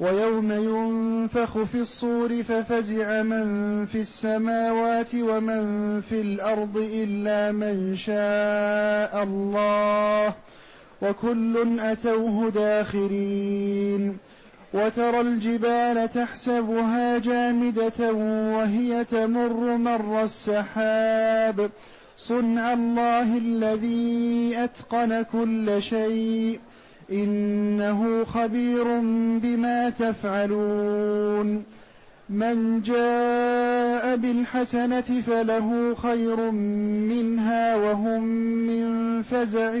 ويوم ينفخ في الصور ففزع من في السماوات ومن في الأرض إلا من شاء الله وكل أتوه داخرين وترى الجبال تحسبها جامدة وهي تمر مر السحاب صنع الله الذي أتقن كل شيء إنه خبير بما تفعلون. من جاء بالحسنة فله خير منها وهم من فزع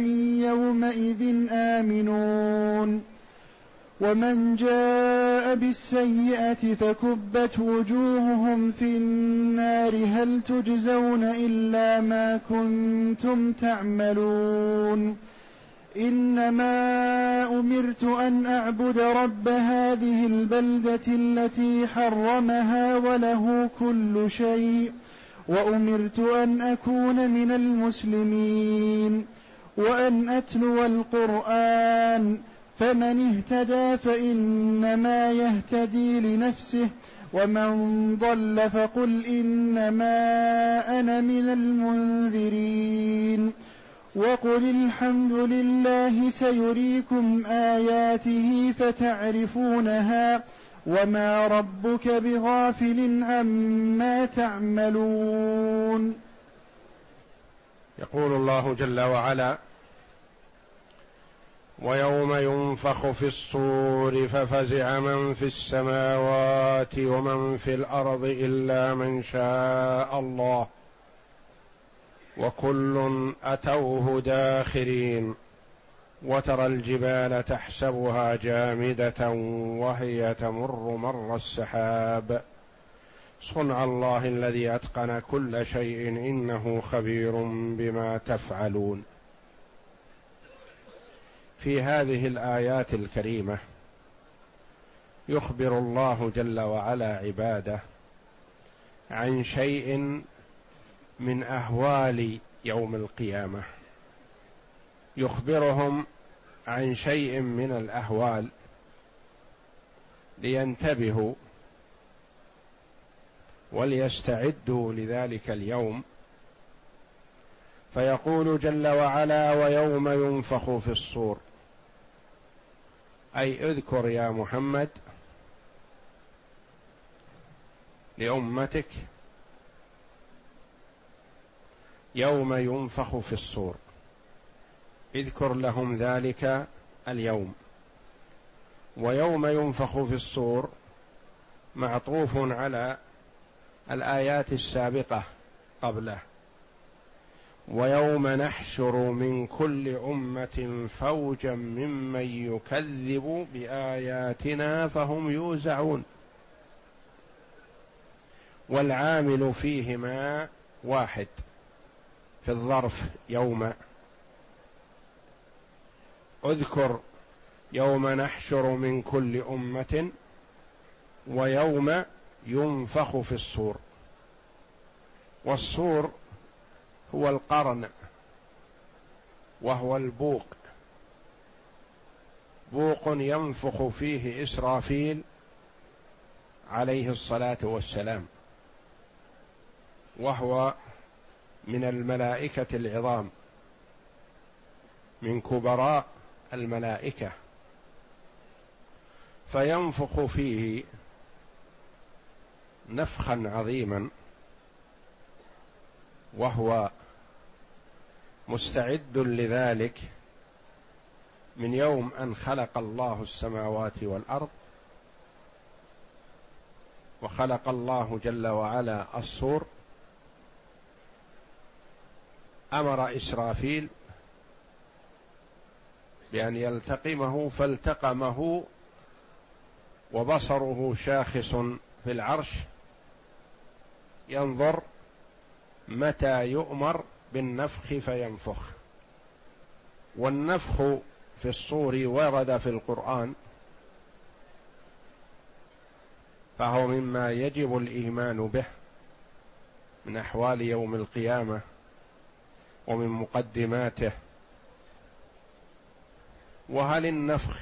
يومئذ آمنون. ومن جاء بالسيئة فكبت وجوههم في النار. هل تجزون إلا ما كنتم تعملون؟ إنما أمرت أن أعبد رب هذه البلدة التي حرمها وله كل شيء وأمرت أن أكون من المسلمين وأن أتلو القرآن فمن اهتدى فإنما يهتدي لنفسه ومن ضل فقل إنما أنا من المنذرين. وقل الحمد لله سيريكم اياته فتعرفونها وما ربك بغافل عما تعملون يقول الله جل وعلا ويوم ينفخ في الصور ففزع من في السماوات ومن في الأرض الا من شاء الله. وكل أتوه داخرين وترى الجبال تحسبها جامدة وهي تمر مر السحاب. صنع الله الذي أتقن كل شيء إنه خبير بما تفعلون. في هذه الآيات الكريمة يخبر الله جل وعلا عباده عن شيء من أهوال يوم القيامة. يخبرهم عن شيء من الأهوال لينتبهوا وليستعدوا لذلك اليوم. فيقول جل وعلا ويوم ينفخ في الصور أي اذكر يا محمد لأمتك يوم ينفخ في الصور. اذكر لهم ذلك اليوم. ويوم ينفخ في الصور معطوف على الآيات السابقة قبله. ويوم نحشر من كل أمة فوجا ممن يكذب بآياتنا فهم يوزعون. والعامل فيهما واحد. في الظرف يوم. اذكر يوم نحشر من كل أمة ويوم ينفخ في الصور. والصور هو القرن وهو البوق. بوق ينفخ فيه إسرافيل عليه الصلاة والسلام وهو من الملائكة العظام من كبراء الملائكة. فينفخ فيه نفخا عظيما وهو مستعد لذلك من يوم أن خلق الله السماوات والأرض وخلق الله جل وعلا الصور أمر إسرافيل بأن يلتقمه فالتقمه وبصره شاخص في العرش ينظر متى يؤمر بالنفخ فينفخ. والنفخ في الصور ورد في القرآن فهو مما يجب الإيمان به من أحوال يوم القيامة. ومن مقدماته وهل النفخ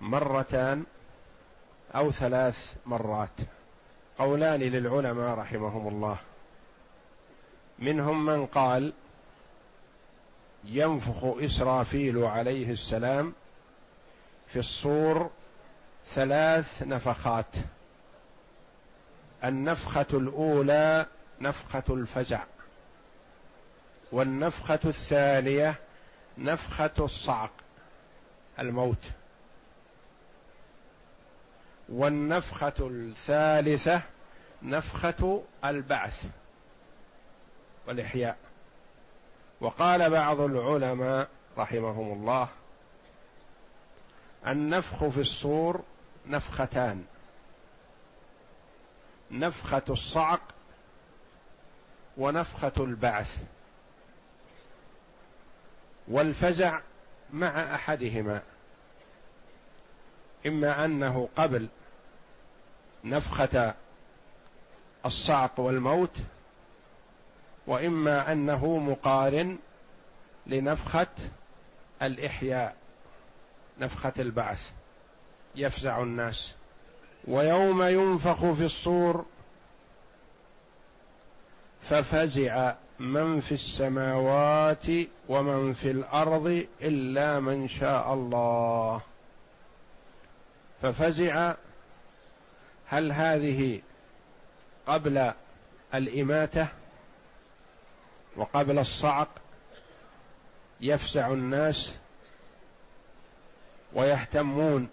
مرتان أو ثلاث مرات؟ قولان للعلماء رحمهم الله. منهم من قال ينفخ إسرافيل عليه السلام في الصور ثلاث نفخات. النفخة الأولى نفخة الفزع. والنفخة الثانية نفخة الصعق الموت. والنفخة الثالثة نفخة البعث والإحياء. وقال بعض العلماء رحمهم الله النفخ في الصور نفختان. نفخة الصعق ونفخة البعث. والفزع مع أحدهما. إما أنه قبل نفخة الصعق والموت وإما أنه مقارن لنفخة الإحياء نفخة البعث. يفزع الناس. ويوم ينفخ في الصور ففزع من في السماوات ومن في الأرض إلا من شاء الله. ففزع هل هذه قبل الإماتة وقبل الصعق يفزع الناس ويهتمون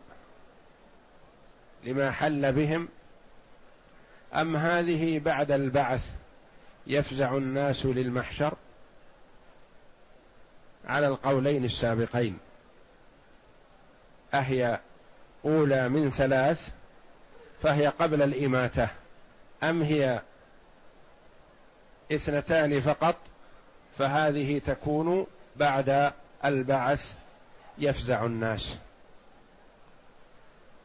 لما حل بهم أم هذه بعد البعث يفزع الناس للمحشر على القولين السابقين. أهي أولى من ثلاث فهي قبل الإماتة. أم هي اثنتان فقط؟ فهذه تكون بعد البعث يفزع الناس.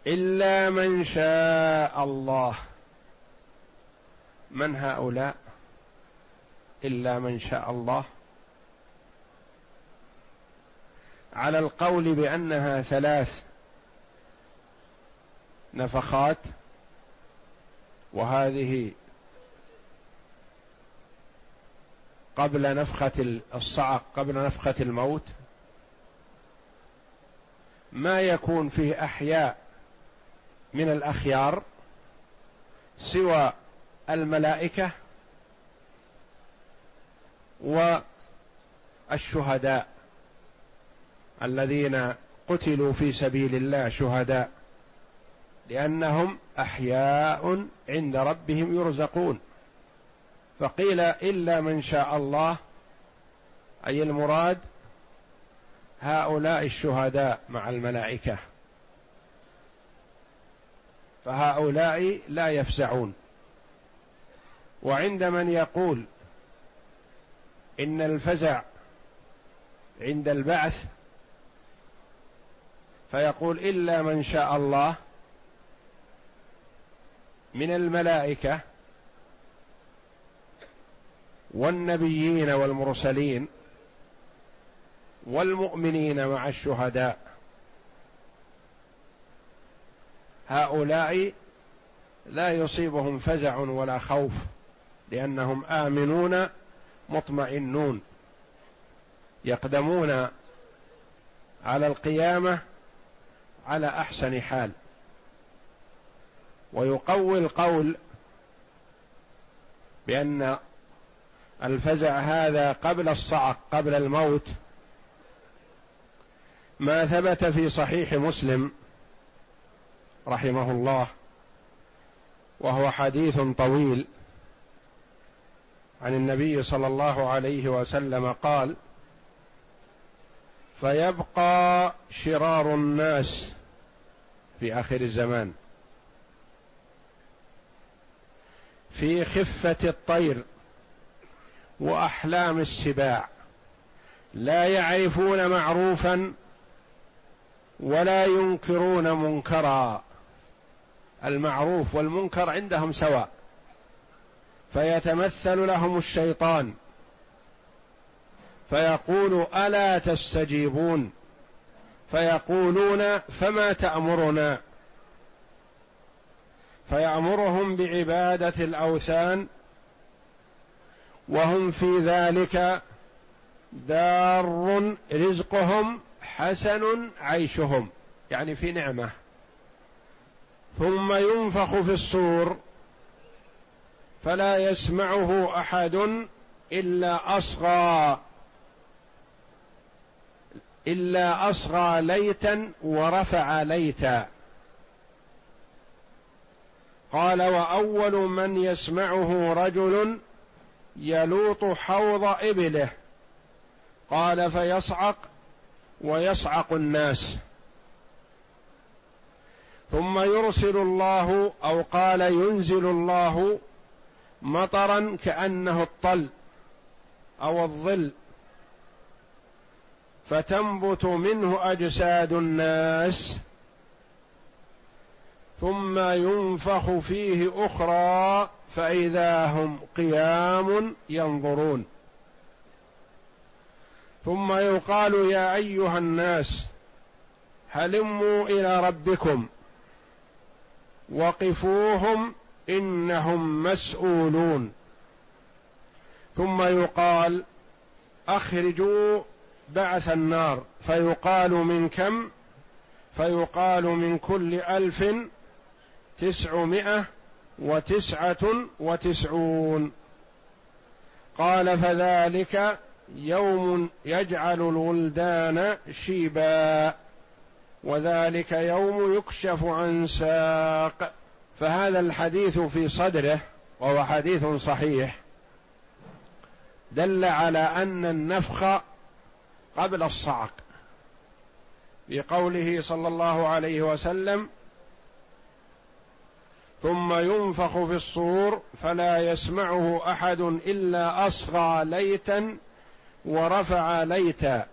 إلا من شاء الله. من هؤلاء؟ إلا من شاء الله. على القول بأنها ثلاث نفخات وهذه قبل نفخة الصعق قبل نفخة الموت ما يكون فيه أحياء من الأخيار سوى الملائكة والشهداء الذين قتلوا في سبيل الله شهداء لأنهم أحياء عند ربهم يرزقون. فقيل إلا من شاء الله أي المراد هؤلاء الشهداء مع الملائكة. فهؤلاء لا يفزعون. وعند من يقول إن الفزع عند البعث فيقول إلا من شاء الله من الملائكة والنبيين والمرسلين والمؤمنين مع الشهداء. هؤلاء لا يصيبهم فزع ولا خوف لأنهم آمنون مطمئنون يقدمون على القيامة على أحسن حال. ويقوي القول بأن الفزع هذا قبل الصعق قبل الموت. ما ثبت في صحيح مسلم رحمه الله وهو حديث طويل. عن النبي صلى الله عليه وسلم قال فيبقى شرار الناس في آخر الزمان. في خفة الطير وأحلام السباع. لا يعرفون معروفا ولا ينكرون منكرا. المعروف والمنكر عندهم سواء. فيتمثل لهم الشيطان. فيقول ألا تستجيبون؟ فيقولون فما تأمرنا؟ فيأمرهم بعبادة الأوثان وهم في ذلك دار رزقهم حسن عيشهم يعني في نعمة. ثم ينفخ في الصور فلا يسمعه أحد إلا أصغى إلا أصغى ليتا ورفع ليتا. قال وأول من يسمعه رجل يلوط حوض إبله. قال فيصعق ويصعق الناس. ثم يرسل الله أو قال ينزل الله مطرا كأنه الطل أو الظل فتنبت منه أجساد الناس ثم ينفخ فيه أخرى فإذا هم قيام ينظرون. ثم يقال يا أيها الناس هلموا إلى ربكم وقفوهم إنهم مسؤولون. ثم يقال أخرجوا بعث النار. فيقال من كم؟ فيقال من كل ألف تسعمائة وتسعة وتسعون. قال فذلك يوم يجعل الولدان شيبا وذلك يوم يكشف عن ساق. فهذا الحديث في صدره وهو حديث صحيح. دل على أن النفخ قبل الصعق. بقوله صلى الله عليه وسلم ثم ينفخ في الصور فلا يسمعه أحد إلا أصغى ليتا ورفع ليتا.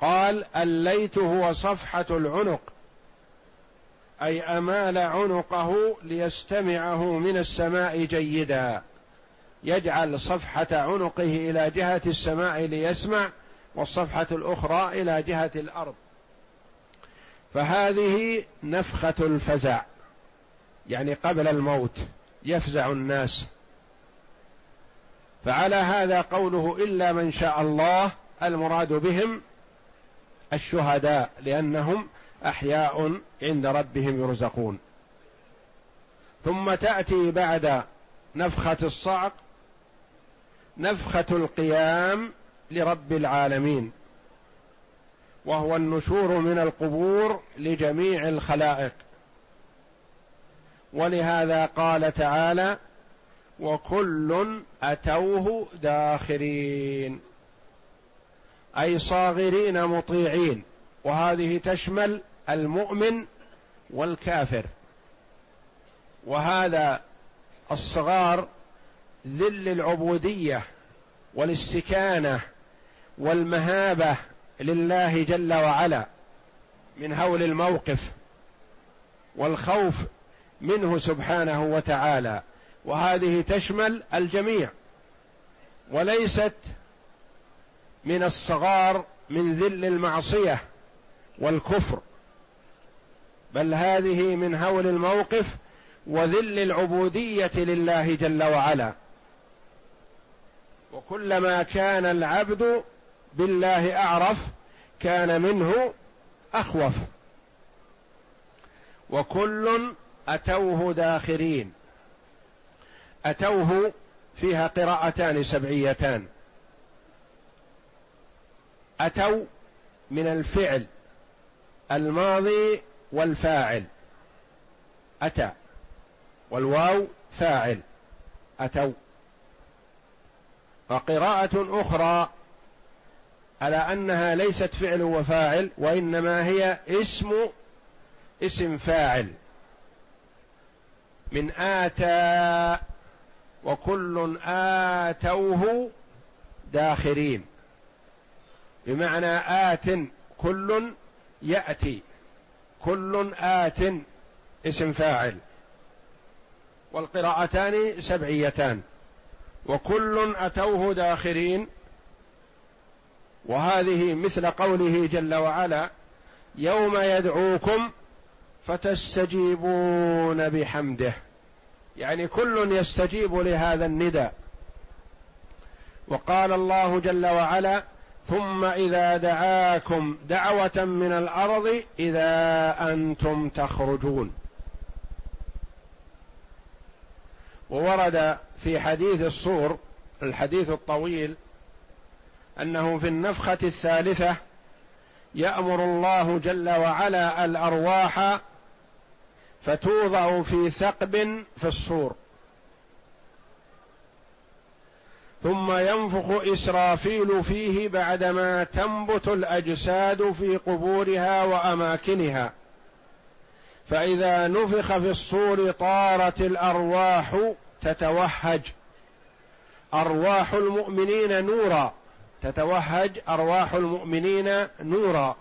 قال الليت هو صفحة العنق. أي أمال عنقه ليستمعه من السماء جيدا. يجعل صفحة عنقه إلى جهة السماء ليسمع والصفحة الأخرى إلى جهة الأرض. فهذه نفخة الفزع يعني قبل الموت يفزع الناس. فعلى هذا قوله إلا من شاء الله المراد بهم الشهداء لأنهم أحياء عند ربهم يرزقون. ثم تأتي بعد نفخة الصعق نفخة القيام لرب العالمين وهو النشور من القبور لجميع الخلائق. ولهذا قال تعالى وكل أتوه داخرين أي صاغرين مطيعين. وهذه تشمل المؤمن والكافر. وهذا الصغار ذل العبودية والاستكانه والمهابة لله جل وعلا من هول الموقف والخوف منه سبحانه وتعالى. وهذه تشمل الجميع وليست من الصغار من ذل المعصية والكفر. بل هذه من هول الموقف وذل العبودية لله جل وعلا. وكلما كان العبد بالله أعرف كان منه أخوف. وكل أتوه داخرين. أتوه فيها قراءتان سبعيتان. اتوا من الفعل الماضي والفاعل. أتى. والواو فاعل. أتوا. وقراءة أخرى على أنها ليست فعل وفاعل وإنما هي اسم اسم فاعل. من آتى وكل آتوه داخرين. بمعنى آت كل يأتي. كل آت اسم فاعل. والقراءتان سبعيتان. وكل أتوه داخرين. وهذه مثل قوله جل وعلا يوم يدعوكم فتستجيبون بحمده. يعني كل يستجيب لهذا النداء. وقال الله جل وعلا ثم إذا دعاكم دعوة من الأرض إذا أنتم تخرجون. وورد في حديث الصور الحديث الطويل أنه في النفخة الثالثة يأمر الله جل وعلا الأرواح فتوضع في ثقب في الصور. ثم ينفخ إسرافيل فيه بعدما تنبت الأجساد في قبورها وأماكنها. فإذا نفخ في الصور طارت الأرواح تتوهج. أرواح المؤمنين نورا. تتوهج أرواح المؤمنين نورا.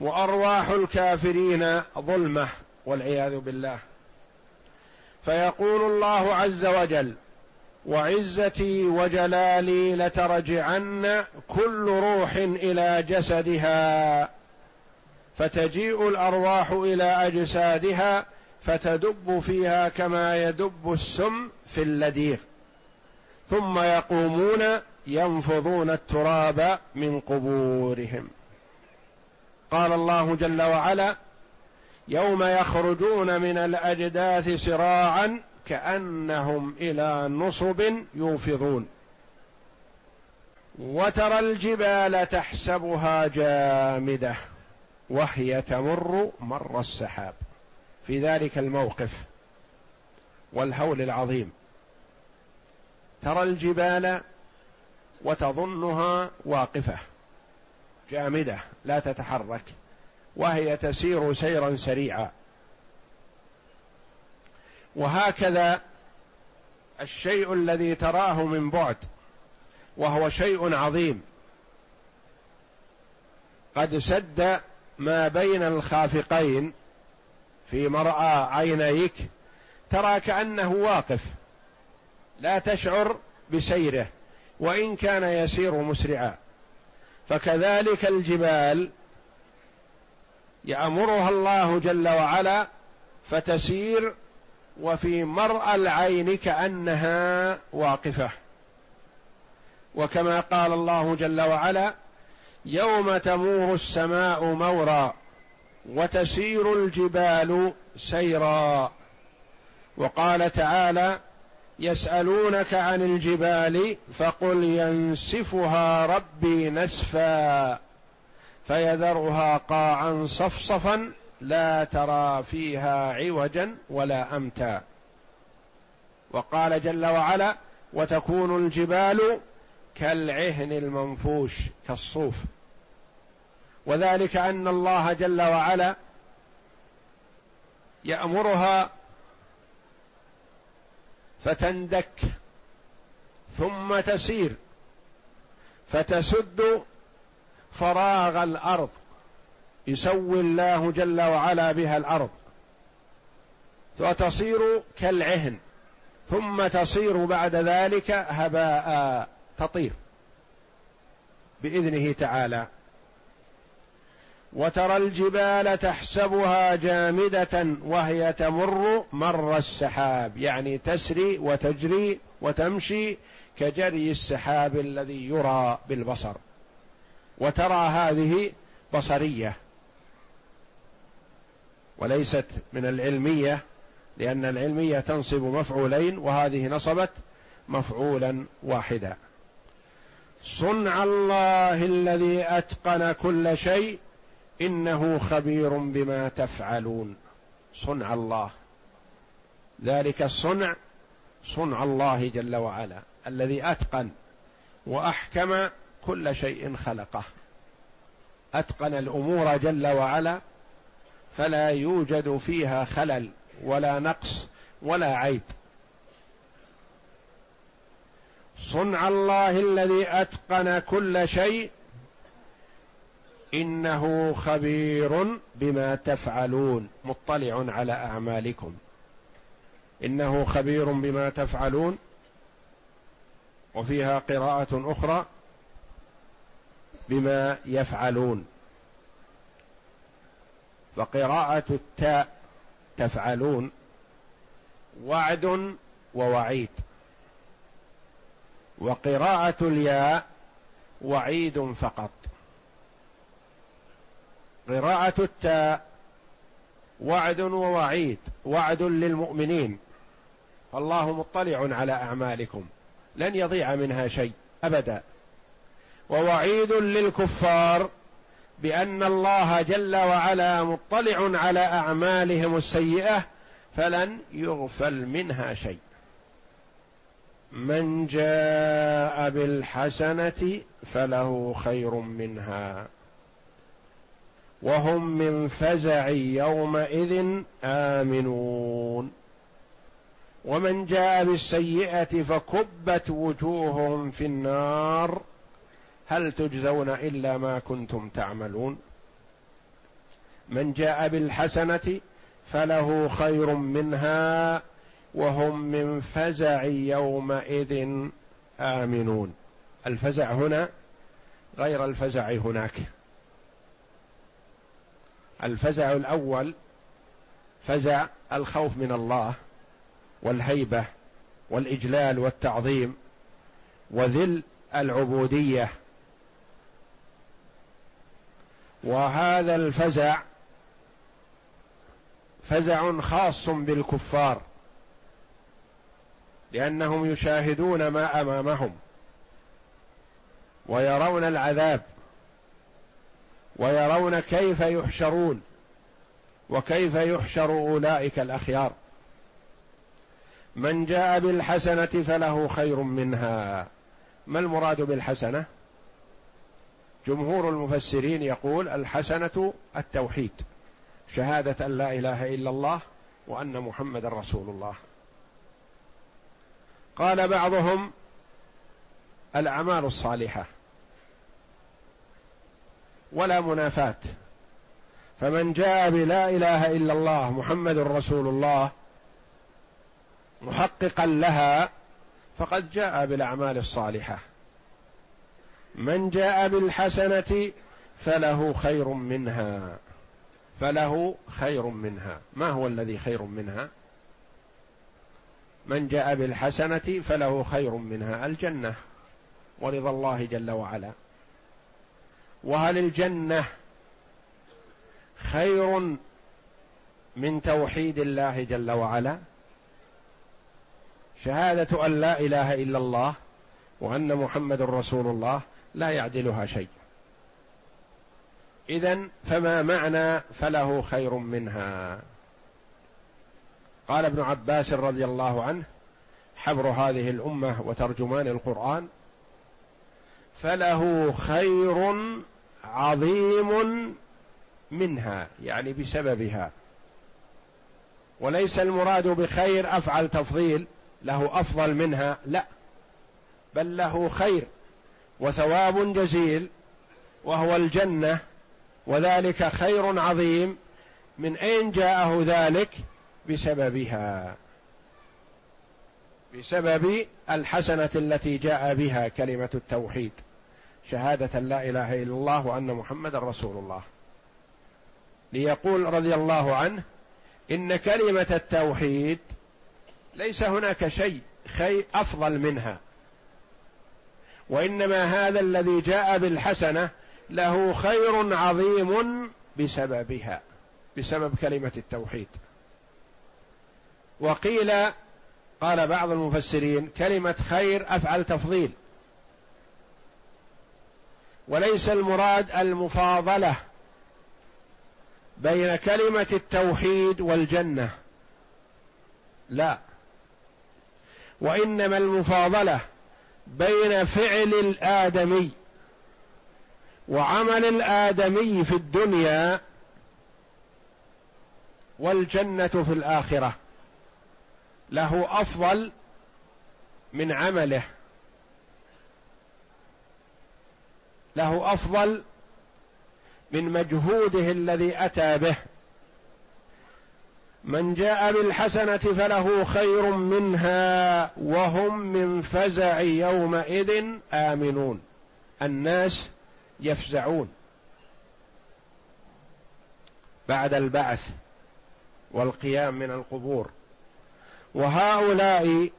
وأرواح الكافرين ظلمة والعياذ بالله. فيقول الله عز وجل وعزتي وجلالي لترجعن كل روح إلى جسدها فتجيء الأرواح إلى أجسادها فتدب فيها كما يدب السم في اللديغ. ثم يقومون ينفضون التراب من قبورهم. قال الله جل وعلا يوم يخرجون من الأجداث سراعا كأنهم إلى نصب يوفضون. وترى الجبال تحسبها جامدة وهي تمر مر السحاب. في ذلك الموقف والهول العظيم. ترى الجبال وتظنها واقفة جامدة لا تتحرك وهي تسير سيرا سريعا. وهكذا الشيء الذي تراه من بعد وهو شيء عظيم. قد سد ما بين الخافقين في مرأى عينيك ترى كأنه واقف لا تشعر بسيره وإن كان يسير مسرعا. فكذلك الجبال يأمرها الله جل وعلا فتسير وفي مرأى العين كأنها واقفة. وكما قال الله جل وعلا يوم تمور السماء مورا وتسير الجبال سيرا. وقال تعالى يسألونك عن الجبال فقل ينسفها ربي نسفا فيذرها قاعا صفصفا لا ترى فيها عوجا ولا أمتا. وقال جل وعلا وتكون الجبال كالعهن المنفوش كالصوف. وذلك أن الله جل وعلا يأمرها فتندك ثم تسير فتسد فراغ الأرض. يسوي الله جل وعلا بها الأرض. وتصير كالعهن. ثم تصير بعد ذلك هباء تطير. بإذنه تعالى. وترى الجبال تحسبها جامدة وهي تمر مر السحاب. يعني تسري وتجري وتمشي كجري السحاب الذي يرى بالبصر. وترى هذه بصرية. وليست من العلمية لأن العلمية تنصب مفعولين وهذه نصبت مفعولا واحدا. صنع الله الذي أتقن كل شيء إنه خبير بما تفعلون. صنع الله. ذلك الصنع صنع الله جل وعلا الذي أتقن وأحكم كل شيء خلقه. أتقن الأمور جل وعلا فلا يوجد فيها خلل ولا نقص ولا عيب. صنع الله الذي أتقن كل شيء إنه خبير بما تفعلون مطلع على أعمالكم. إنه خبير بما تفعلون. وفيها قراءة أخرى بما يفعلون. فقراءة التاء تفعلون وعد ووعيد. وقراءة الياء وعيد فقط. قراءة التاء وعد ووعيد وعد للمؤمنين. فالله مطلع على أعمالكم لن يضيع منها شيء أبدا. ووعيد للكفار بأن الله جل وعلا مطلع على أعمالهم السيئة فلن يغفل منها شيء. من جاء بالحسنة فله خير منها. وهم من فزع يومئذ آمنون. ومن جاء بالسيئة فكبت وجوههم في النار. هل تجزون إلا ما كنتم تعملون؟ من جاء بالحسنة فله خير منها وهم من فزع يومئذ آمنون. الفزع هنا غير الفزع هناك. الفزع الأول فزع الخوف من الله والهيبة والإجلال والتعظيم وذل العبودية وهذا الفزع فزع خاص بالكفار لأنهم يشاهدون ما أمامهم ويرون العذاب ويرون كيف يحشرون وكيف يحشر أولئك الأخيار. من جاء بالحسنة فله خير منها. ما المراد بالحسنة؟ جمهور المفسرين يقول الحسنة التوحيد شهادة أن لا إله إلا الله وأن محمدا رسول الله. قال بعضهم الأعمال الصالحة ولا منافاة فمن جاء بلا إله إلا الله محمد رسول الله محققا لها فقد جاء بالأعمال الصالحة. من جاء بالحسنة فله خير منها. فله خير منها. ما هو الذي خير منها؟ من جاء بالحسنة فله خير منها. الجنة ورضا الله جل وعلا. وهل الجنة خير من توحيد الله جل وعلا؟ شهادة أن لا إله إلا الله وأن محمد رسول الله لا يعدلها شيء. اذا فما معنى فله خير منها؟ قال ابن عباس رضي الله عنه حبر هذه الأمة وترجمان القرآن فله خير عظيم منها يعني بسببها. وليس المراد بخير أفعل تفضيل له أفضل منها لا بل له خير وثواب جزيل وهو الجنة وذلك خير عظيم. من أين جاءه ذلك؟ بسببها بسبب الحسنة التي جاء بها كلمة التوحيد. شهادة لا إله إلا الله وأن محمدا رسول الله. ليقول رضي الله عنه إن كلمة التوحيد ليس هناك شيء خير أفضل منها. وإنما هذا الذي جاء بالحسنة له خير عظيم بسببها بسبب كلمة التوحيد. وقيل قال بعض المفسرين كلمة خير أفعل تفضيل. وليس المراد المفاضلة بين كلمة التوحيد والجنة. لا. وإنما المفاضلة بين فعل الآدمي وعمل الآدمي في الدنيا والجنة في الآخرة. له أفضل من عمله. له أفضل من مجهوده الذي أتى به. من جاء بالحسنة فله خير منها وهم من فزع يومئذ آمنون. الناس يفزعون بعد البعث والقيام من القبور. وهؤلاء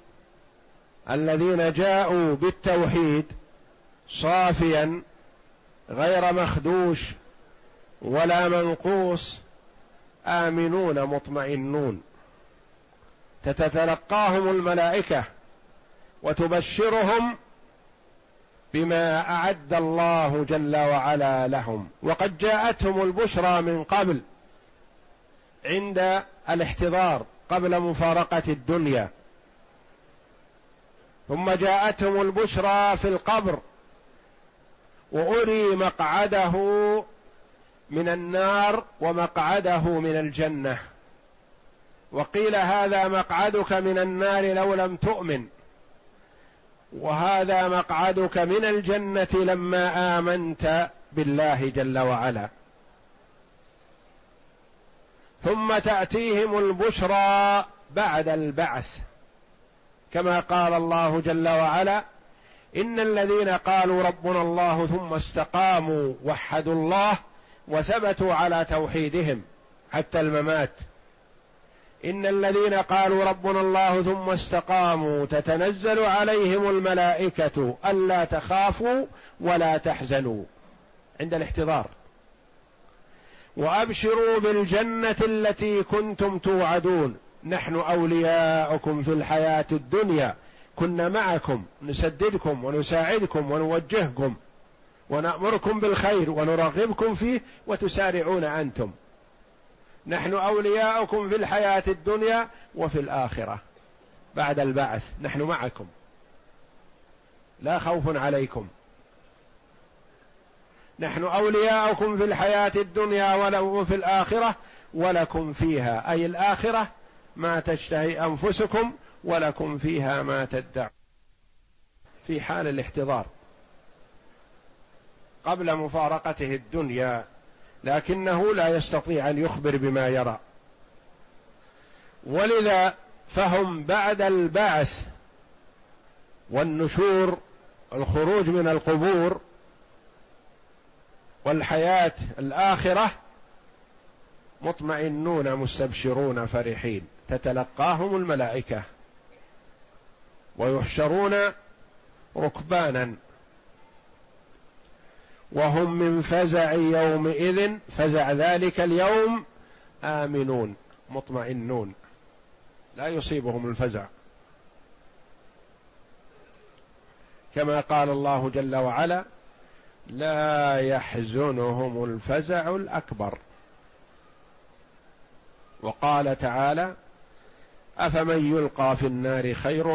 الذين جاءوا بالتوحيد صافيا غير مخدوش ولا منقوص آمنون مطمئنون. تتلقاهم الملائكة وتبشرهم بما أعد الله جل وعلا لهم. وقد جاءتهم البشرى من قبل عند الاحتضار قبل مفارقة الدنيا. ثم جاءتهم البشرى في القبر وأري مقعده من النار ومقعده من الجنة. وقيل هذا مقعدك من النار لو لم تؤمن. وهذا مقعدك من الجنة لما آمنت بالله جل وعلا. ثم تأتيهم البشرى بعد البعث. كما قال الله جل وعلا إن الذين قالوا ربنا الله ثم استقاموا وحدوا الله وثبتوا على توحيدهم حتى الممات. إن الذين قالوا ربنا الله ثم استقاموا تتنزل عليهم الملائكة ألا تخافوا ولا تحزنوا. عند الاحتضار. وأبشروا بالجنة التي كنتم توعدون. نحن أولياؤكم في الحياة الدنيا. كنا معكم نسددكم ونساعدكم ونوجهكم. ونأمركم بالخير ونرغبكم فيه وتسارعون أنتم. نحن أولياؤكم في الحياة الدنيا وفي الآخرة. بعد البعث نحن معكم. لا خوف عليكم. نحن أولياؤكم في الحياة الدنيا وفي الآخرة ولكم فيها. أي الآخرة ما تشتهي أنفسكم ولكم فيها ما تدعون. في حال الاحتضار. قبل مفارقته الدنيا لكنه لا يستطيع أن يخبر بما يرى. ولذا فهم بعد البعث والنشور الخروج من القبور والحياة الآخرة مطمئنون مستبشرون فرحين. تتلقاهم الملائكة ويحشرون ركبانا. وهم من فزع يومئذ فزع ذلك اليوم آمنون مطمئنون. لا يصيبهم الفزع. كما قال الله جل وعلا لا يحزنهم الفزع الأكبر. وقال تعالى أفمن يلقى في النار خير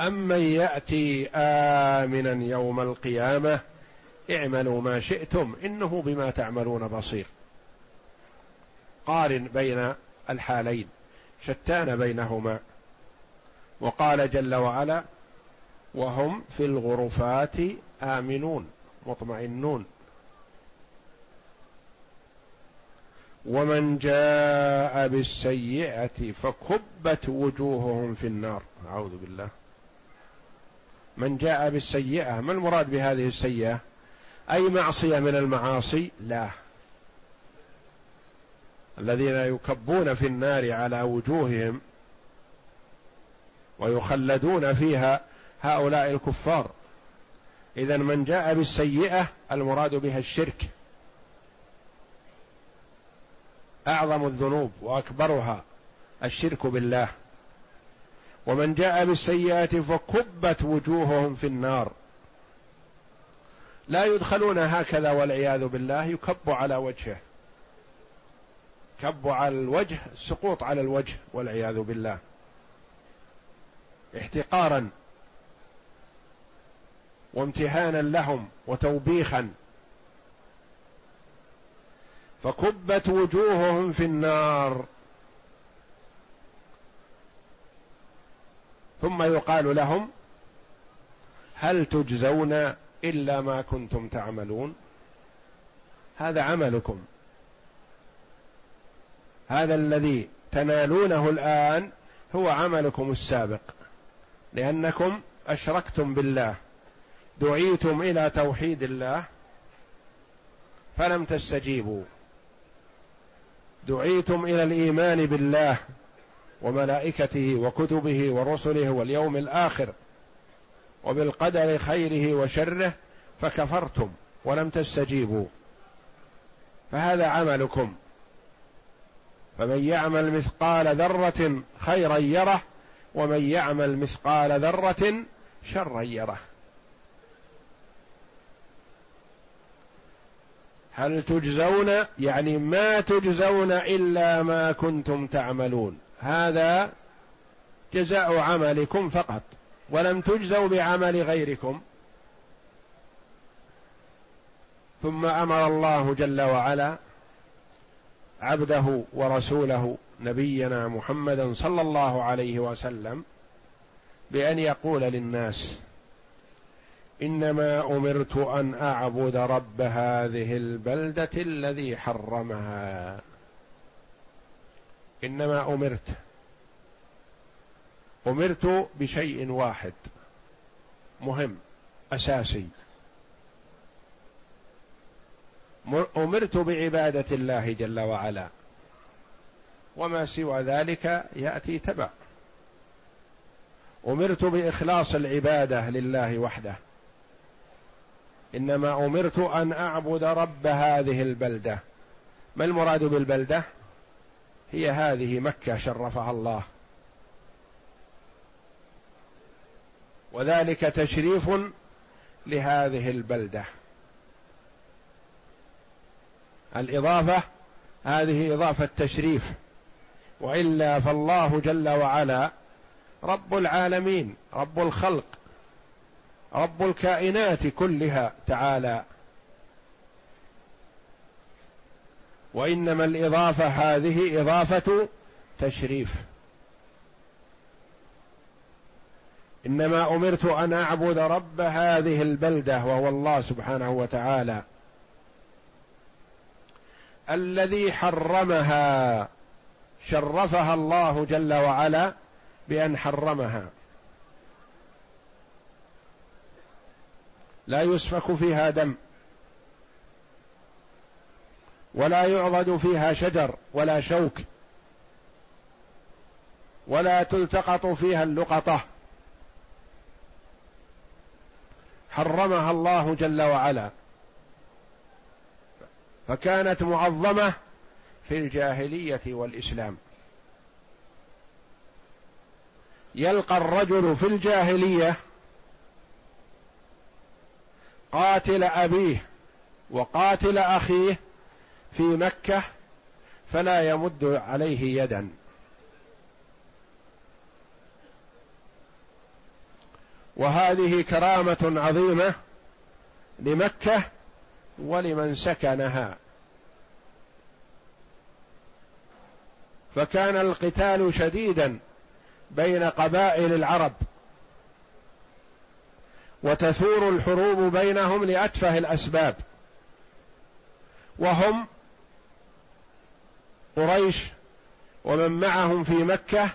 أم من يأتي آمنا يوم القيامة اعملوا ما شئتم إنه بما تعملون بصير. قارن بين الحالين شتان بينهما. وقال جل وعلا وهم في الغرفات آمنون مطمئنون. ومن جاء بالسيئة فكبت وجوههم في النار. أعوذ بالله. من جاء بالسيئة ما المراد بهذه السيئة؟ أي معصية من المعاصي؟ لا. الذين يكبون في النار على وجوههم ويخلدون فيها هؤلاء الكفار. اذا من جاء بالسيئة المراد بها الشرك. أعظم الذنوب وأكبرها الشرك بالله. ومن جاء بالسيئات فكبت وجوههم في النار. لا يدخلون هكذا والعياذ بالله يكب على وجهه. كب على الوجه سقوط على الوجه والعياذ بالله. احتقارا وامتهانا لهم وتوبيخا. فكبت وجوههم في النار. ثم يقال لهم هل تجزون إلا ما كنتم تعملون. هذا عملكم. هذا الذي تنالونه الآن هو عملكم السابق. لأنكم أشركتم بالله. دعيتم إلى توحيد الله. فلم تستجيبوا. دعيتم إلى الإيمان بالله وملائكته وكتبه ورسله واليوم الآخر. وبالقدر خيره وشره فكفرتم ولم تستجيبوا. فهذا عملكم. فمن يعمل مثقال ذرة خيرا يره ومن يعمل مثقال ذرة شرا يره. هل تجزون؟ يعني ما تجزون إلا ما كنتم تعملون. هذا جزاء عملكم فقط. ولم تجزوا بعمل غيركم. ثم أمر الله جل وعلا عبده ورسوله نبينا محمدا صلى الله عليه وسلم بأن يقول للناس إنما أمرت أن أعبد رب هذه البلدة الذي حرمها. إنما أمرت أمرت بشيء واحد. مهم. أساسي. أمرت بعبادة الله جل وعلا. وما سوى ذلك يأتي تبع. أمرت بإخلاص العبادة لله وحده. إنما أمرت أن أعبد رب هذه البلدة. ما المراد بالبلدة؟ هي هذه مكة شرفها الله. وذلك تشريف لهذه البلدة. الإضافة هذه إضافة تشريف. وإلا فالله جل وعلا رب العالمين رب الخلق رب الكائنات كلها تعالى. وإنما الإضافة هذه إضافة تشريف. إنما أمرت أن أعبد رب هذه البلدة وهو الله سبحانه وتعالى. الذي حرمها شرفها الله جل وعلا بأن حرمها. لا يسفك فيها دم ولا يعضد فيها شجر ولا شوك ولا تلتقط فيها اللقطة. حرمها الله جل وعلا. فكانت معظمة في الجاهلية والإسلام. يلقى الرجل في الجاهلية قاتل أبيه وقاتل أخيه في مكة فلا يمد عليه يدا. وهذه كرامة عظيمة لمكة ولمن سكنها. فكان القتال شديدا بين قبائل العرب وتثور الحروب بينهم لأتفه الأسباب. وهم قريش ومن معهم في مكة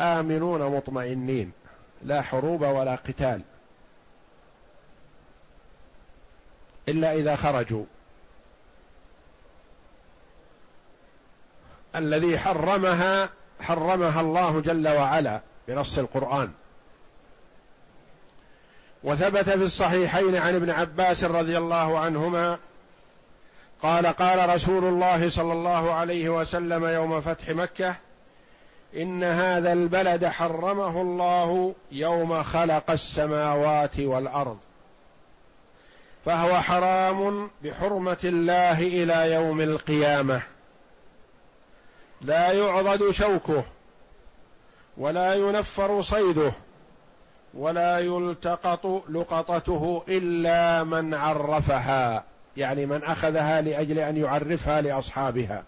آمنون مطمئنين. لا حروب ولا قتال. إلا إذا خرجوا. الذي حرمها حرمها الله جل وعلا بنص القرآن. وثبت في الصحيحين عن ابن عباس رضي الله عنهما قال قال رسول الله صلى الله عليه وسلم يوم فتح مكة إن هذا البلد حرمه الله يوم خلق السماوات والأرض. فهو حرام بحرمة الله إلى يوم القيامة. لا يعضد شوكه ولا ينفر صيده ولا يلتقط لقطته إلا من عرفها يعني من أخذها لأجل أن يعرفها لأصحابها.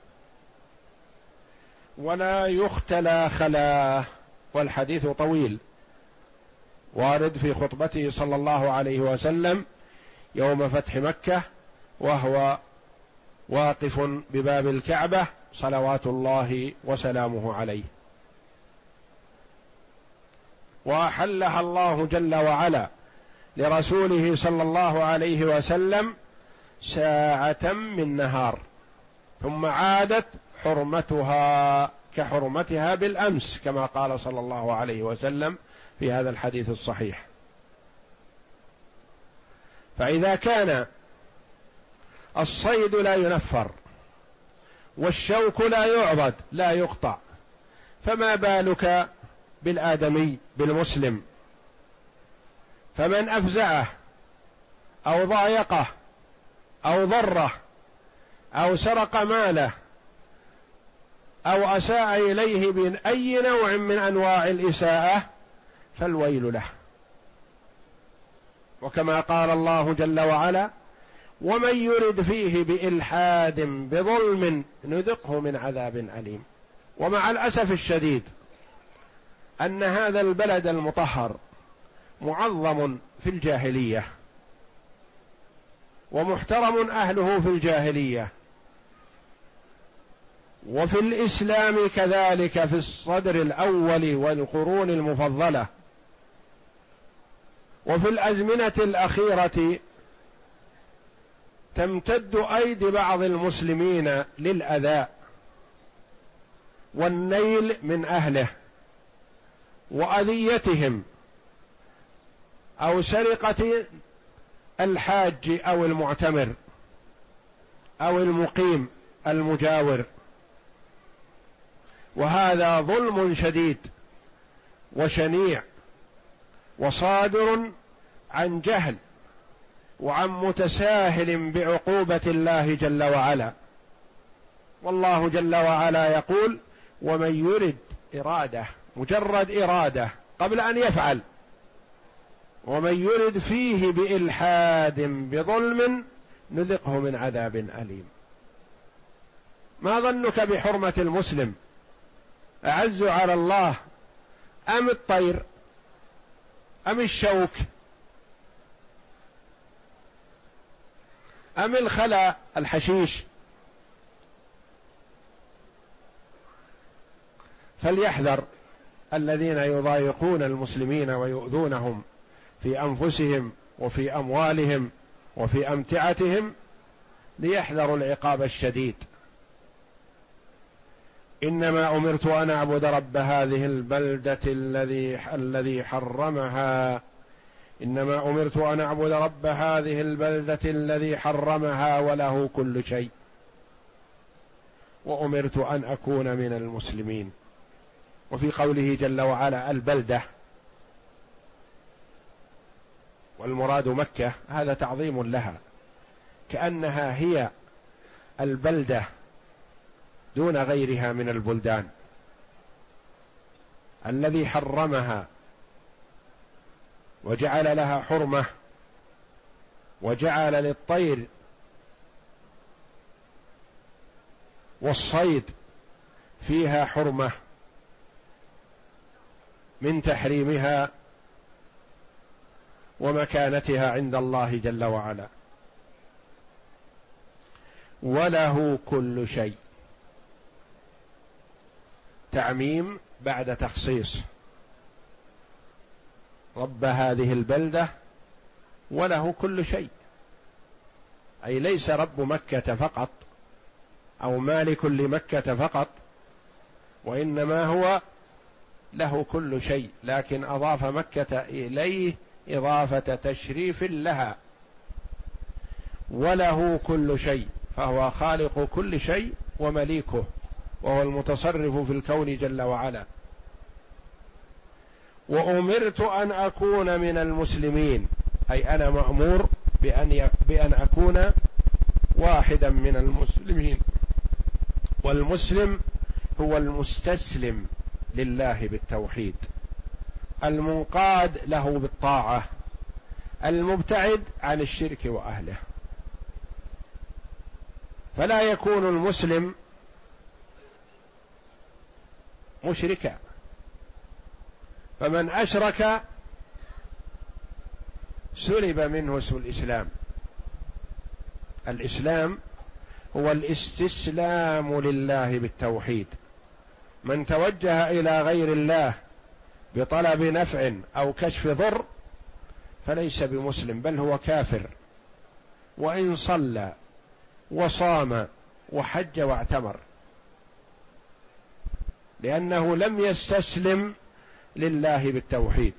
ولا يختلى خلاه والحديث طويل. وارد في خطبته صلى الله عليه وسلم يوم فتح مكة وهو واقف بباب الكعبة صلوات الله وسلامه عليه. وأحلها الله جل وعلا لرسوله صلى الله عليه وسلم ساعة من نهار ثم عادت حرمتها كحرمتها بالأمس كما قال صلى الله عليه وسلم في هذا الحديث الصحيح. فإذا كان الصيد لا ينفر والشوك لا يعضد لا يقطع فما بالك بالآدمي بالمسلم؟ فمن أفزعه أو ضايقه أو ضره أو سرق ماله أو أساء إليه باي نوع من أنواع الإساءة فالويل له. وكما قال الله جل وعلا ومن يرد فيه بإلحاد بظلم نذقه من عذاب أليم. ومع الأسف الشديد أن هذا البلد المطهر معظم في الجاهلية ومحترم أهله في الجاهلية وفي الإسلام كذلك في الصدر الأول والقرون المفضلة. وفي الأزمنة الأخيرة تمتد أيدي بعض المسلمين للأذى والنيل من أهله وأذيتهم أو سرقة الحاج أو المعتمر أو المقيم المجاور. وهذا ظلم شديد وشنيع وصادر عن جهل وعن متساهل بعقوبة الله جل وعلا. والله جل وعلا يقول ومن يرد إرادة مجرد إرادة قبل أن يفعل ومن يرد فيه بإلحاد بظلم نذقه من عذاب أليم. ما ظنك بحرمة المسلم؟ أعز على الله أم الطير أم الشوك أم الخلا الحشيش. فليحذر الذين يضايقون المسلمين ويؤذونهم في أنفسهم وفي أموالهم وفي أمتعتهم ليحذروا العقاب الشديد. إنما أمرت أن أعبد رب هذه البلدة الذي الذي حرمها. إنما أمرت أن أعبد رب هذه البلدة الذي حرمها وله كل شيء. وأمرت أن أكون من المسلمين. وفي قوله جل وعلا البلدة. والمراد مكة هذا تعظيم لها. كأنها هي البلدة دون غيرها من البلدان. الذي حرمها وجعل لها حرمة وجعل للطير والصيد فيها حرمة من تحريمها ومكانتها عند الله جل وعلا. وله كل شيء. تعميم بعد تخصيص. رب هذه البلدة وله كل شيء. أي ليس رب مكة فقط أو مالك لمكة فقط وإنما هو له كل شيء لكن أضاف مكة إليه إضافة تشريف لها. وله كل شيء فهو خالق كل شيء ومليكه. وهو المتصرف في الكون جل وعلا. وأمرت أن أكون من المسلمين. أي أنا مأمور بأن بأن أكون واحدا من المسلمين. والمسلم هو المستسلم لله بالتوحيد. المنقاد له بالطاعة. المبتعد عن الشرك وأهله. فلا يكون المسلم مشركا. فمن أشرك سلب منه اسم الإسلام. الإسلام هو الاستسلام لله بالتوحيد. من توجه إلى غير الله بطلب نفع أو كشف ضر فليس بمسلم بل هو كافر. وإن صلى وصام وحج واعتمر. لأنه لم يستسلم لله بالتوحيد.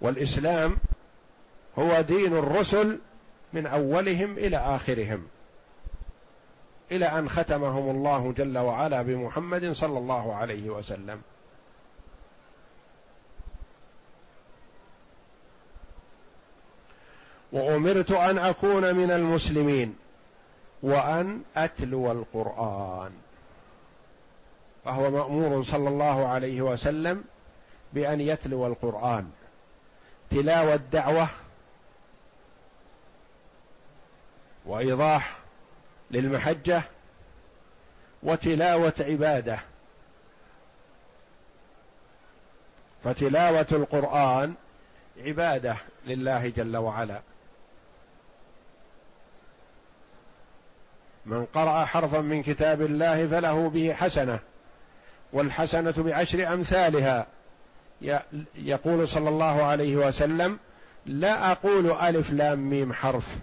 والإسلام هو دين الرسل من أولهم إلى آخرهم إلى أن ختمهم الله جل وعلا بمحمد صلى الله عليه وسلم. وأمرت أن أكون من المسلمين وأن أتلو القرآن. فهو مأمور صلى الله عليه وسلم بأن يتلو القرآن. تلاوة دعوه وإيضاح للمحجة وتلاوة عبادة. فتلاوة القرآن عبادة لله جل وعلا. من قرأ حرفا من كتاب الله فله به حسنة. والحسنة بعشر أمثالها. يقول صلى الله عليه وسلم لا أقول ألف لام ميم حرف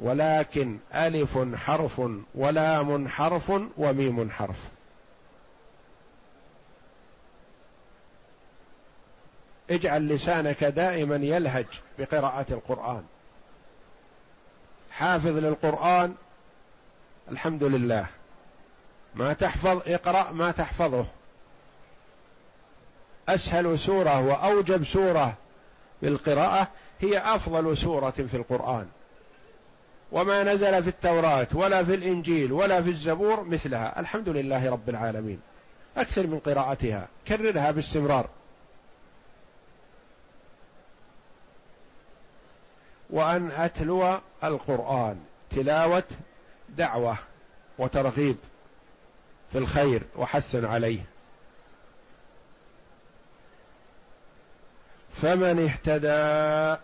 ولكن ألف حرف ولام حرف وميم حرف. اجعل لسانك دائما يلهج بقراءة القرآن. حافظ للقرآن الحمد لله. ما تحفظ اقرأ ما تحفظه. أسهل سورة وأوجب سورة بالقراءة هي أفضل سورة في القرآن. وما نزل في التوراة ولا في الإنجيل ولا في الزبور مثلها. الحمد لله رب العالمين. أكثر من قراءتها. كررها باستمرار. وأن أتلو القرآن. تلاوة دعوة وترغيب. في الخير وحث عليه. فمن اهتدى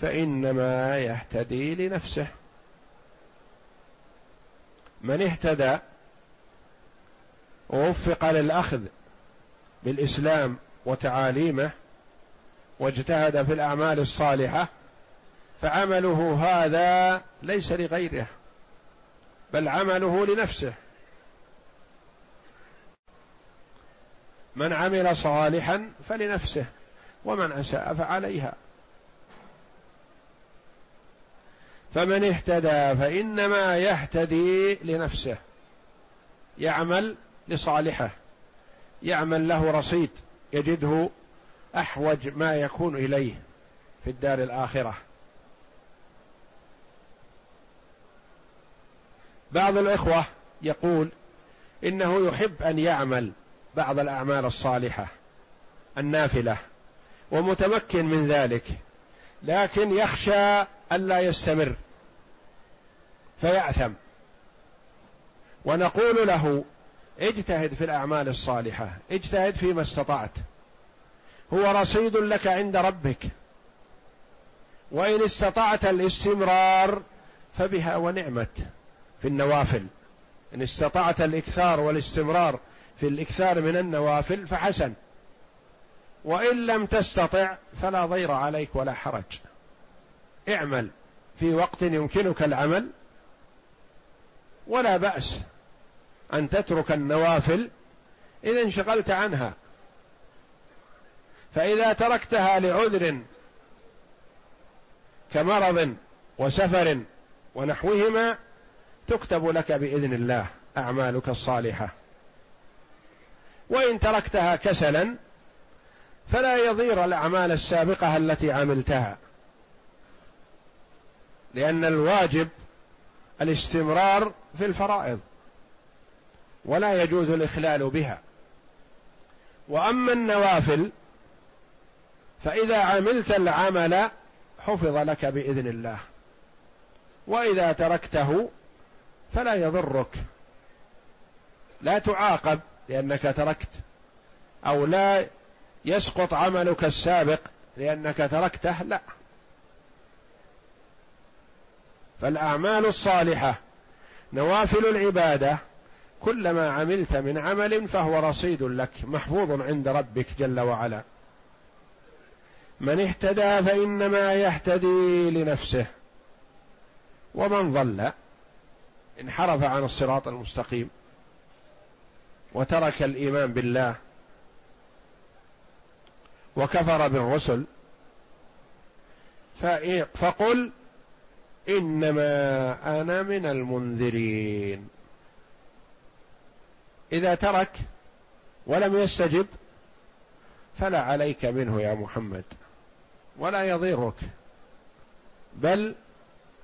فإنما يهتدي لنفسه. من اهتدى ووفق للأخذ بالإسلام وتعاليمه واجتهد في الأعمال الصالحة فعمله هذا ليس لغيره بل عمله لنفسه. من عمل صالحا فلنفسه ومن أساء فعليها. فمن اهتدى فإنما يهتدي لنفسه يعمل لصالحه يعمل له رصيد يجده أحوج ما يكون إليه في الدار الآخرة. بعض الإخوة يقول إنه يحب أن يعمل بعض الأعمال الصالحة النافلة ومتمكن من ذلك لكن يخشى الا يستمر فيأثم. ونقول له اجتهد في الأعمال الصالحة اجتهد فيما استطعت. هو رصيد لك عند ربك. وإن استطعت الاستمرار فبها ونعمت في النوافل. إن استطعت الإكثار والاستمرار في الإكثار من النوافل فحسن. وإن لم تستطع فلا ضير عليك ولا حرج. اعمل في وقت يمكنك العمل. ولا بأس أن تترك النوافل إذا انشغلت عنها. فإذا تركتها لعذر كمرض وسفر ونحوهما تكتب لك بإذن الله أعمالك الصالحة. وإن تركتها كسلا فلا يضير الأعمال السابقة التي عملتها. لأن الواجب الاستمرار في الفرائض ولا يجوز الإخلال بها. وأما النوافل فإذا عملت العمل حفظ لك بإذن الله. وإذا تركته فلا يضرك. لا تعاقب. لأنك تركت. أو لا يسقط عملك السابق لأنك تركته لا. فالأعمال الصالحة نوافل العبادة كلما عملت من عمل فهو رصيد لك محفوظ عند ربك جل وعلا. من اهتدى فإنما يهتدي لنفسه. ومن ضل انحرف عن الصراط المستقيم. وترك الإيمان بالله وكفر بالرسل فقل إنما أنا من المنذرين. إذا ترك ولم يستجب فلا عليك منه يا محمد ولا يضيرك بل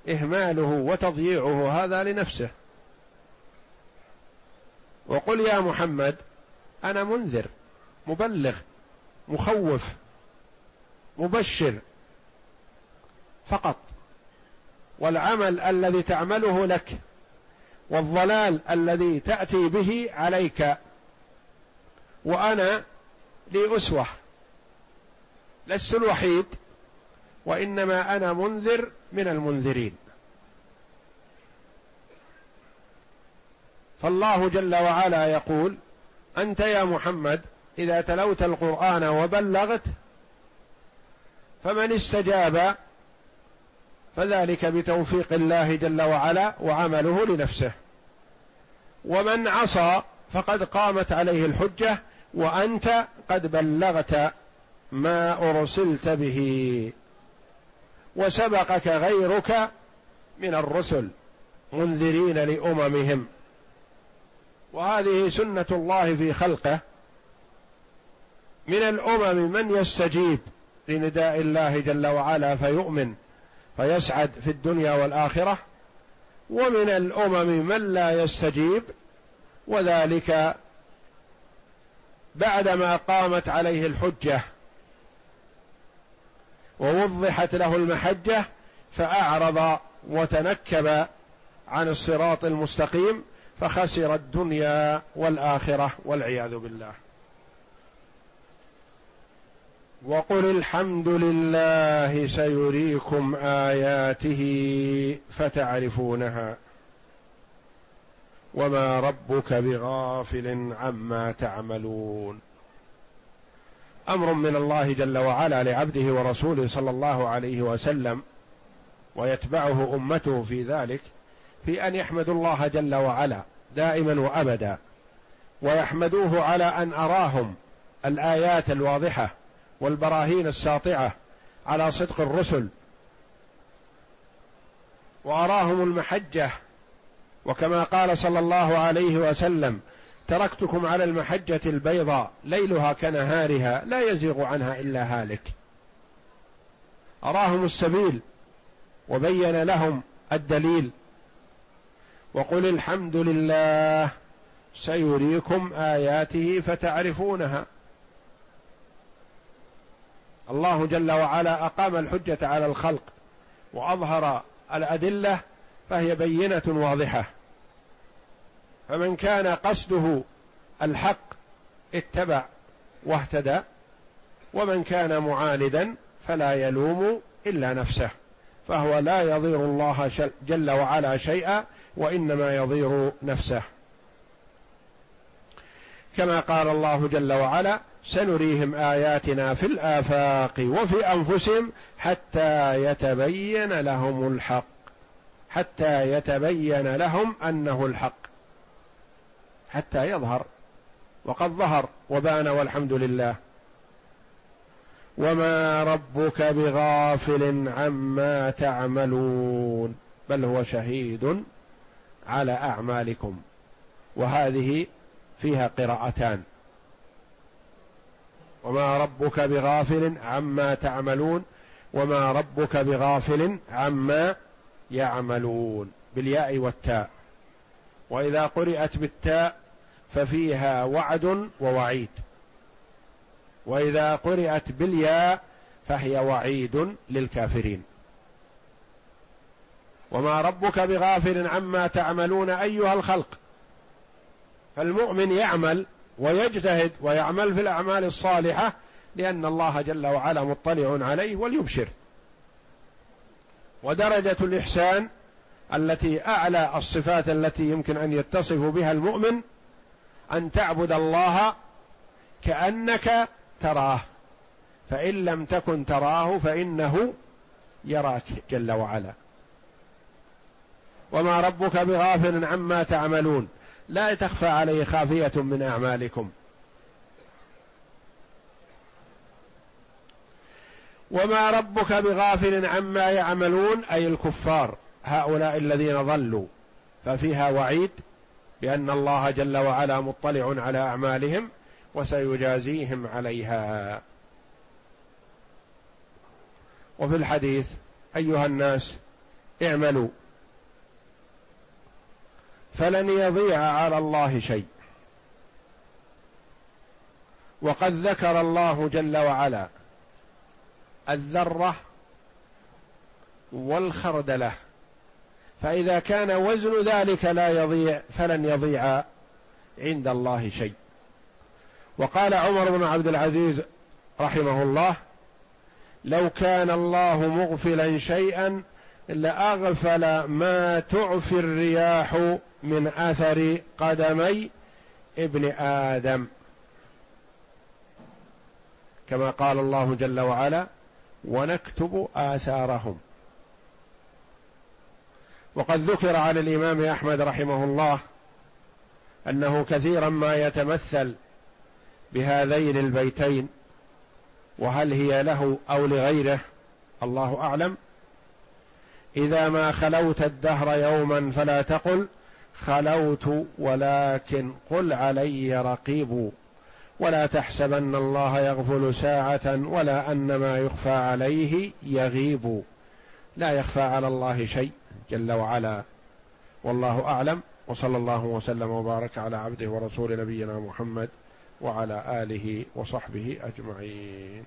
إهماله وتضييعه هذا لنفسه. وقل يا محمد أنا منذر مبلغ مخوف مبشر. فقط. والعمل الذي تعمله لك والضلال الذي تأتي به عليك وأنا لي أسوة. لست الوحيد وإنما أنا منذر من المنذرين. فالله جل وعلا يقول أنت يا محمد إذا تلوت القرآن وبلغت فمن استجاب فذلك بتوفيق الله جل وعلا وعمله لنفسه. ومن عصى فقد قامت عليه الحجة وأنت قد بلغت ما أرسلت به. وسبقك غيرك من الرسل منذرين لأممهم. وهذه سنة الله في خلقه. من الأمم من يستجيب لنداء الله جل وعلا فيؤمن فيسعد في الدنيا والآخرة. ومن الأمم من لا يستجيب وذلك بعدما قامت عليه الحجة ووضحت له المحجة فأعرض وتنكب عن الصراط المستقيم. فخسر الدنيا والآخرة والعياذ بالله. وقل الحمد لله سيريكم آياته فتعرفونها وما ربك بغافل عما تعملون. أمر من الله جل وعلا لعبده ورسوله صلى الله عليه وسلم ويتبعه أمته في ذلك في أن يحمدوا الله جل وعلا دائما وأبدا ويحمدوه على أن أراهم الآيات الواضحة والبراهين الساطعة على صدق الرسل وأراهم المحجة. وكما قال صلى الله عليه وسلم تركتكم على المحجة البيضاء ليلها كنهارها لا يزيغ عنها إلا هالك. أراهم السبيل وبين لهم الدليل. وقل الحمد لله. سيريكم آياته فتعرفونها. الله جل وعلا أقام الحجة على الخلق وأظهر الأدلة فهي بينة واضحة. فمن كان قصده الحق اتبع واهتدى ومن كان معاندا فلا يلوم إلا نفسه فهو لا يضير الله جل وعلا شيئا وإنما يضير نفسه. كما قال الله جل وعلا سنريهم آياتنا في الآفاق وفي أنفسهم حتى يتبين لهم الحق. حتى يتبين لهم أنه الحق. حتى يظهر وقد ظهر وبان والحمد لله. وما ربك بغافل عما تعملون. بل هو شهيد على أعمالكم وهذه فيها قراءتان. وما ربك بغافل عما تعملون وما ربك بغافل عما يعملون بالياء والتاء. وإذا قرات بالتاء ففيها وعد ووعيد. وإذا قرات بالياء فهي وعيد للكافرين. وما ربك بغافل عما تعملون أيها الخلق. فالمؤمن يعمل ويجتهد ويعمل في الأعمال الصالحة لأن الله جل وعلا مطلع عليه وليبشر. ودرجة الإحسان التي أعلى الصفات التي يمكن أن يتصف بها المؤمن أن تعبد الله كأنك تراه. فإن لم تكن تراه فإنه يراك جل وعلا. وما ربك بغافل عما تعملون. لا تخفى عليه خافية من أعمالكم. وما ربك بغافل عما يعملون أي الكفار هؤلاء الذين ضلوا. ففيها وعيد بأن الله جل وعلا مطلع على أعمالهم وسيجازيهم عليها. وفي الحديث أيها الناس اعملوا. فلن يضيع على الله شيء. وقد ذكر الله جل وعلا الذرة والخردلة. فإذا كان وزن ذلك لا يضيع فلن يضيع عند الله شيء. وقال عمر بن عبد العزيز رحمه الله لو كان الله مغفلا شيئا لاغفل ما تعفي الرياح من أثر قدمي ابن آدم. كما قال الله جل وعلا ونكتب آثارهم وقد ذكر عن الإمام أحمد رحمه الله أنه كثيرا ما يتمثل بهذين البيتين وهل هي له أو لغيره الله أعلم. إذا ما خلوت الدهر يوما فلا تقل خلوت ولكن قل علي رقيب. ولا تحسبن الله يغفل ساعة ولا أن ما يخفى عليه يغيب. لا يخفى على الله شيء جل وعلا. والله أعلم. وصلى الله وسلم وبارك على عبده ورسول نبينا محمد وعلى آله وصحبه أجمعين.